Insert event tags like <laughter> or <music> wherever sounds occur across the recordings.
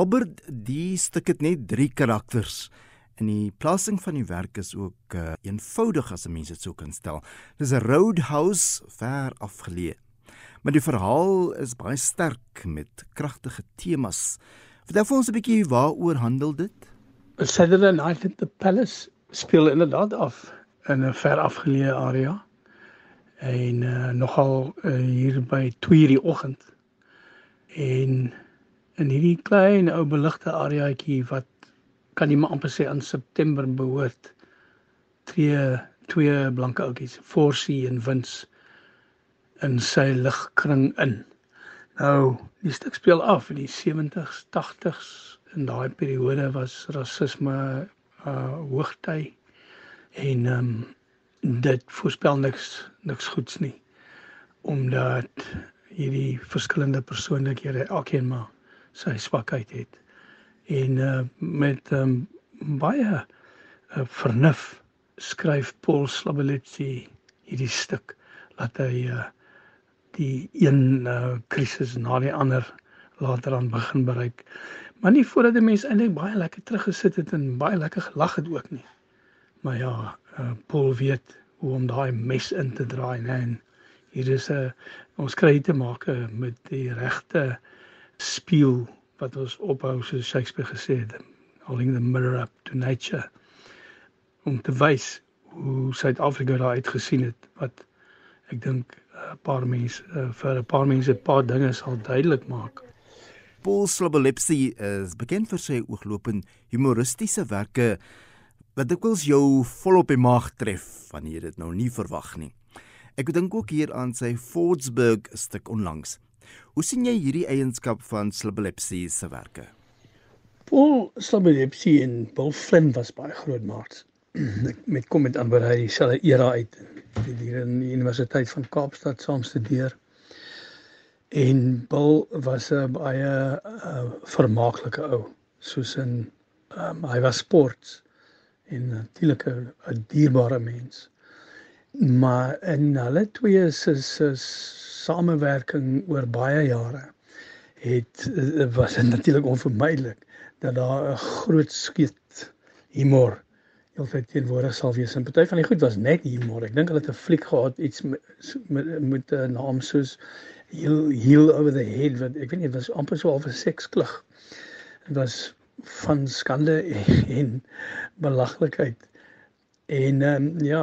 Albert, die stuk het net 3 karakters. En die plasing van die werk is ook uh, eenvoudig as 'n mens dit sou kan stel. Dis 'n roadhouse ver afgeleë. Maar die verhaal is baie sterk met kragtige temas. Vertel vir ons 'n bietjie waaroor handel dit? Saturday Night at the Palace speel inderdaad af in 'n ver afgeleë area. En uh, nogal uh, hier by 2:00 die oggend. En in hierdie klein ou beligte areaatjie wat kan jy maar amper sê aan September behoort tree twee blanke ouetjies Forsie en Wins in sy ligkring in. Nou, die stuk speel af in die 70s, 80s in daai periode was rasisme uh hoogtyd en ehm um, dit voorspel niks niks goeds nie omdat hierdie verskillende persoonlikhede elkeen maar sy swakheid het. En uh met um, baie uh, vernuf skryf Paul Slabeletsy hierdie stuk dat hy uh die een uh krisis na die ander later aan begin bereik. Maar nie voordat die mense eintlik baie lekker teruggesit het en baie lekker gelag het ook nie. Maar ja, uh Paul weet hoe om daai mes in te draai, né? En hier is 'n uh, ons kry te maak met die regte spieël wat ons ophou soos Shakespeare gesê het holding the mirror up to nature om te wys hoe Suid-Afrika daar uitgesien het wat ek dink 'n paar mense uh, vir 'n paar mense 'n paar dinge sal duidelik maak. Paul Slobolepsy is bekend vir sy ooglopend humoristiese werke wat dikwels jou volop in maag tref wanneer jy dit nou nie verwag nie. Ek dink ook hier aan sy Fordsburg stuk onlangs Hoe sien jy hierdie eienskap van Slabelipsy se werke? Paul Slabelipsy en Paul Flynn was baie groot maats. <clears throat> met kom met amper hy dieselfde era uit hier in die Universiteit van Kaapstad saam studeer. En Paul was 'n baie uh, vermaaklike ou, soos in um, hy was sports en natuurlik 'n dierbare mens. Maar in hulle twee se se samewerking oor baie jare het eh, was dit natuurlik onvermydelik dat daar 'n groot skiet humor heeltyd teenwoordig sal wees. En party van die goed was net humor. Ek dink hulle het 'n fliek gehad iets met met 'n naam soos Heel Heel over the Head wat ek weet nie, was amper so half 'n seksklug. Dit was van skande en belaglikheid. En ehm um, ja,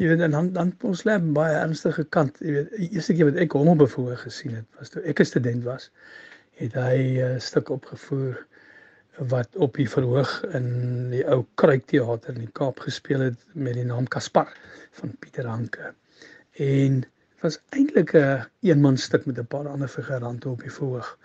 jy weet dan dan ons lê baie ernstige kant. Jy weet, die eerste keer wat ek hom op bevoor gesien het, was toe ek 'n student was, het hy 'n uh, stuk opgevoer wat op die verhoog in die ou Kruikteater in die Kaap gespeel het met die naam Kaspar van Pieter Hanke. En was eintlik 'n een eenman stuk met 'n paar ander figurante op die verhoog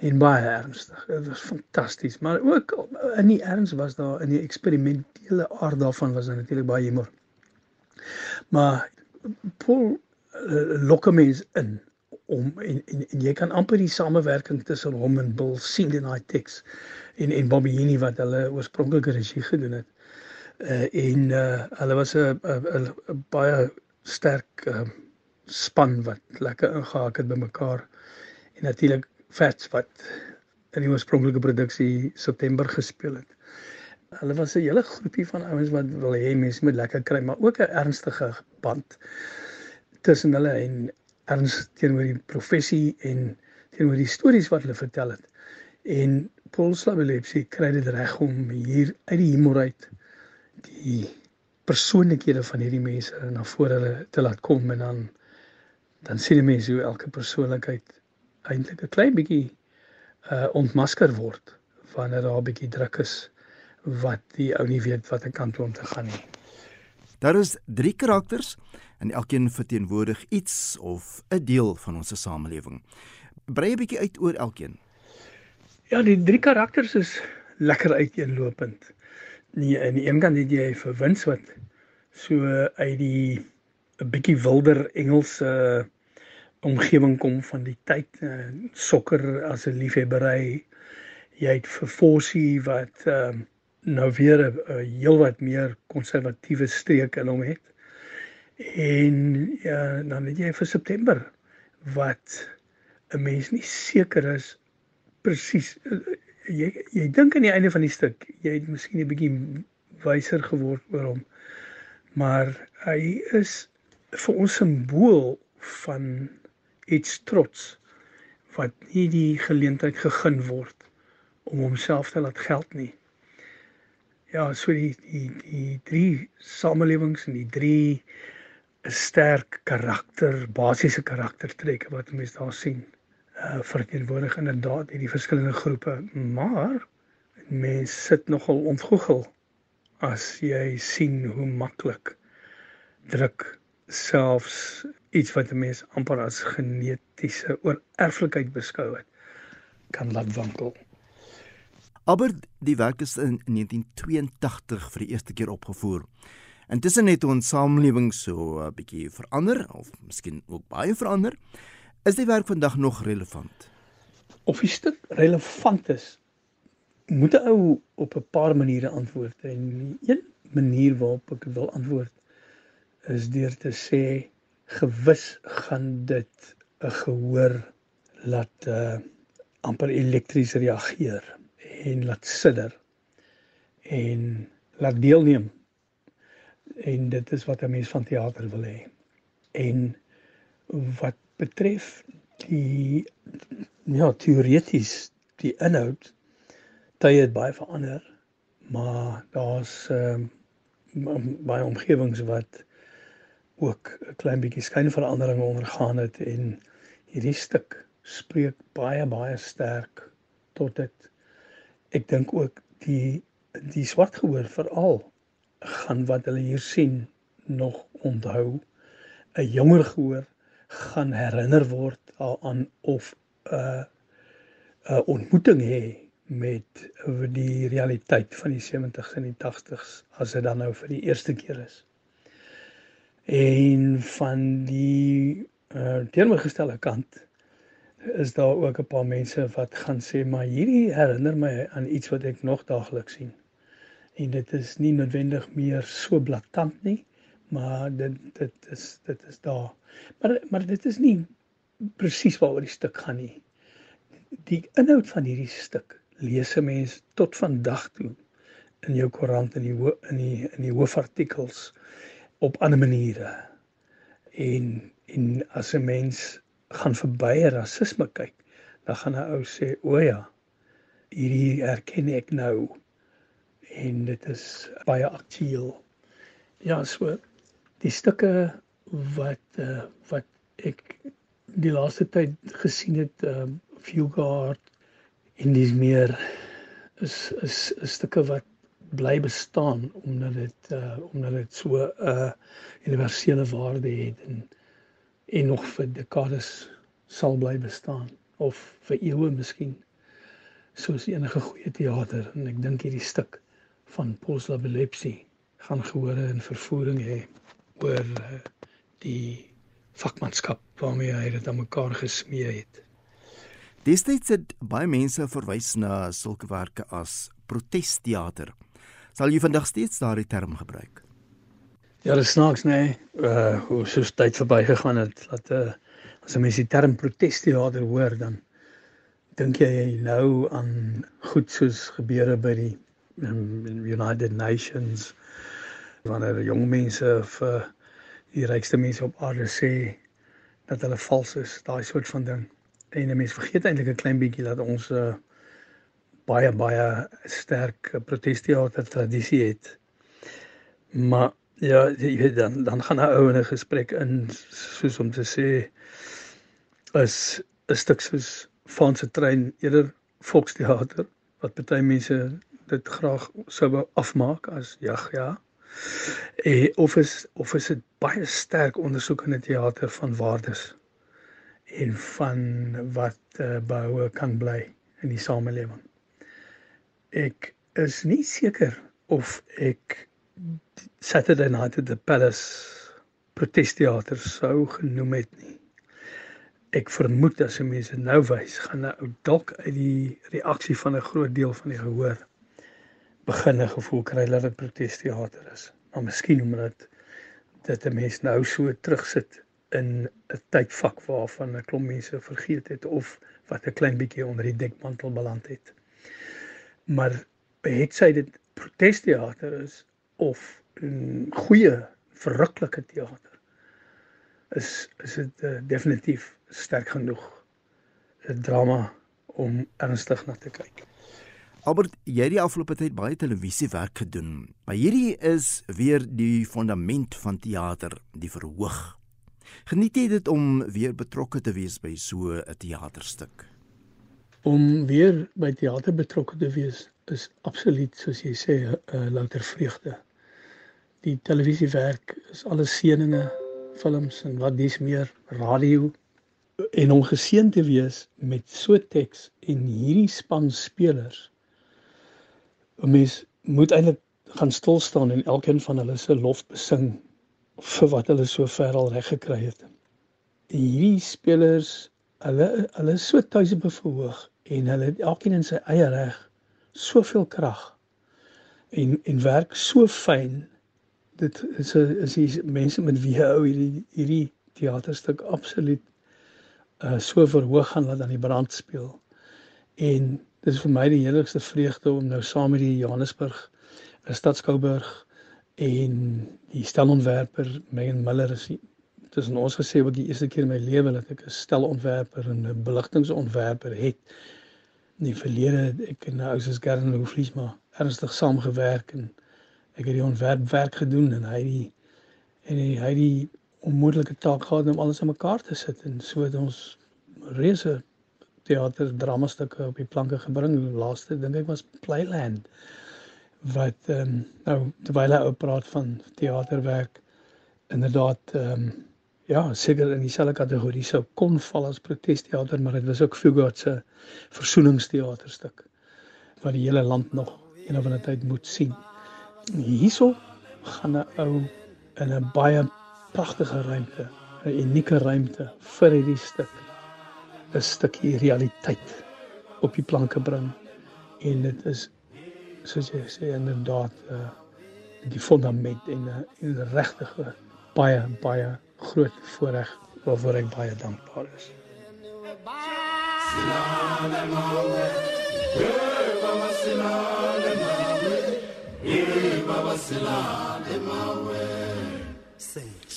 en baie ernstig. Dit was fantasties, maar ook in die erns was daar in die eksperimentele aard daarvan was daar natuurlik baie humor. Maar Paul uh, lokke mense in om en, en en jy kan amper die samewerking tussen hom en Bill sien in daai teks en en Bobby Hini wat hulle oorspronklike regie gedoen het. Uh en uh hulle was 'n baie sterk uh, span wat lekker ingehaak het by mekaar. En natuurlik Fats wat in die oorspronklike produksie September gespeel het. Hulle was 'n hele groepie van ouens wat wil hê mense moet lekker kry, maar ook 'n ernstige band tussen hulle en erns teenoor die professie en teenoor die stories wat hulle vertel het. En Paul Slavelepsy kry dit reg om hier uit die humor uit die persoonlikhede van hierdie mense na vore te laat kom en dan dan sien die mense hoe elke persoonlikheid eintlik 'n klein bietjie uh ontmasker word wanneer daar 'n bietjie druk is wat die ou nie weet watter kant om te gaan nie. Daar is drie karakters en elkeen verteenwoordig iets of 'n deel van ons samelewing. Brei 'n bietjie uit oor elkeen. Ja, die drie karakters is lekker uiteenlopend. Nee, aan die een kant het jy vir Wins wat so uit die 'n bietjie wilder Engelse uh, omgewing kom van die tyd uh, sokker as 'n liefhebbery jy het vir Forsie wat uh, nou weer 'n uh, heelwat meer konservatiewe streek in hom het en ja dan het jy vir September wat 'n mens nie seker is presies uh, jy jy dink aan die einde van die stuk, jy het miskien 'n bietjie wyser geword oor hom. Maar hy is vir ons simbool van iets trots wat nie die geleentheid gegee word om homself te laat geld nie. Ja, so die die die drie samelewings en die drie 'n sterk karakter, basiese karaktertrekke wat mense daar sien. Uh verteenwoordig inderdaad hierdie verskillende groepe, maar mense sit nogal ontgoogel as jy sien hoe maklik druk selfs iets wat 'n mens amper as genetiese oorerflikheid beskou het kan laat wankel. Aber die werk is in 1982 vir die eerste keer opgevoer. Intussen het ons samelewing so 'n bietjie verander of miskien ook baie verander. Is die werk vandag nog relevant? Of die stuk relevant is, moet 'n ou op 'n paar maniere antwoord en een manier waarop ek wil antwoord is deur te sê gewis gaan dit 'n gehoor laat uh, amper elektries reageer en laat sidder en laat deelneem. En dit is wat 'n mens van teater wil hê en wat betref die ja teoreties die inhoud tye het baie verander maar daar's uh, baie omgewings wat ook 'n klein bietjie skynveranderinge ondergaan het en hierdie stuk spreek baie baie sterk tot dit ek dink ook die die swart gehoor veral gaan wat hulle hier sien nog onthou. 'n jonger gehoor gaan herinner word aan of 'n uh, 'n ontmoeting hê met die realiteit van die 70s en die 80s as dit dan nou vir die eerste keer is en van die uh, teenoorgestelde kant is daar ook 'n paar mense wat gaan sê maar hierdie herinner my aan iets wat ek nog daagliks sien. En dit is nie noodwendig meer so blaatant nie, maar dit dit is dit is daar. Maar maar dit is nie presies waaroor die stuk gaan nie. Die inhoud van hierdie stuk lees 'n mens tot vandag toe in jou koerant in die in die in die hoofartikels op ander maniere. En en as 'n mens gaan verby rasisme kyk, dan gaan 'n ou sê, "O ja, hierdie erken ek nou." En dit is baie aktueel. Ja, so die stukke wat uh, wat ek die laaste tyd gesien het, uh Fugard en dis meer is is, is stukke wat bly bestaan omdat dit uh omdat dit so 'n uh, universele waarde het en en nog vir dekades sal bly bestaan of vir eeue miskien soos enige goeie teater en ek dink hierdie stuk van Paul Slavelepsy gaan gehore en vervoering hê oor uh, die vakmanskap waarmee hy dit aan mekaar gesmee het. Destyds het baie mense verwys na sulke werke as protesteater. Sal jy vandag steeds daardie term gebruik? Ja, dit snaaks nê. Nee. Uh hoe so tyd verby gegaan het dat uh as 'n mens die term protesteater hoor dan dink jy nou aan goed soos gebeure by die um, United Nations wanneer jong mense of uh, die rykste mense op aarde sê dat hulle vals is, daai soort van ding. En 'n mens vergeet eintlik 'n klein bietjie dat ons uh baie baie sterk protesteater tradisie het. Maar ja, jy weet dan dan gaan 'n ou in 'n gesprek in soos om te sê is 'n stuk soos Franse trein eerder volksteater wat baie mense dit graag sou afmaak as jag ja. Eh of is of is dit baie sterk ondersoek in 'n teater van waardes en van wat uh, behoue kan bly in die samelewing. Ek is nie seker of ek Saturday Night at the Palace protesteater sou genoem het nie. Ek vermoed as mense nou wys, gaan nou dalk uit die reaksie van 'n groot deel van die gehoor begin 'n gevoel kry dat dit protesteater is. Maar miskien omdat dit 'n mens nou so terugsit in 'n tydvak waarvan 'n klomp mense vergeet het of wat 'n klein bietjie onder die dekmantel beland het. Maar het sy dit protesteater is of 'n goeie verruklike teater is is dit uh, definitief sterk genoeg 'n drama om ernstig na te kyk. Albert, jy het die afgelope tyd baie televisiewerk gedoen. Maar hierdie is weer die fondament van teater, die verhoog. Geniet jy dit om weer betrokke te wees by so 'n teaterstuk? Om weer by teater betrokke te wees is absoluut soos jy sê 'n uh, louter vreugde. Die televisiewerk is alles seëninge, films en wat dis meer radio en om geseën te wees met so teks en hierdie span spelers 'n mens moet eintlik gaan stil staan en elkeen van hulle se lof besing vir wat hulle so ver al reg gekry het. Hierdie spelers, hulle hulle is so tuise bevoeg en hulle het elkeen in sy eie reg soveel krag en en werk so fyn. Dit is is die mense met wie hou hierdie hierdie teaterstuk absoluut uh so verhoog gaan wat aan die brand speel. En Dit is vir my die heerlikste vreugde om nou saam met die Johannesburg eh, Stadskouburg en die stelontwerper Megan Miller is tussen ons gesê wat die eerste keer in my lewe dat ek 'n stelontwerper en 'n beligtingontwerper het. In die verlede ek en nou is Gern Hoeflies maar ernstig saamgewerk en ek het die ontwerp werk gedoen en hy die en hy, hy die onmoontlike taak gehad om alles aan mekaar te sit en so het ons reuse teater drama stukke op die planke gebring. Die laaste dink ek was Playland wat ehm um, nou terwyl hy ou praat van teaterwerk inderdaad ehm um, ja, seker in dieselfde kategorie sou kon val as protesteater, maar dit was ook Fugard se versoeningsteaterstuk wat die hele land nog een of ander tyd moet sien. Hierso gaan 'n ou in 'n baie pragtige ruimte, 'n unieke ruimte vir hierdie stuk 'n stukkie realiteit op die planke bring en dit is soos jy sê inderdaad uh, die fundament en 'n uh, regtig baie baie groot voorreg waarvoor ek baie dankbaar is.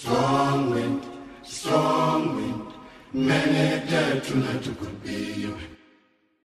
Strong wind, strong wind. Many dead tonight could be you.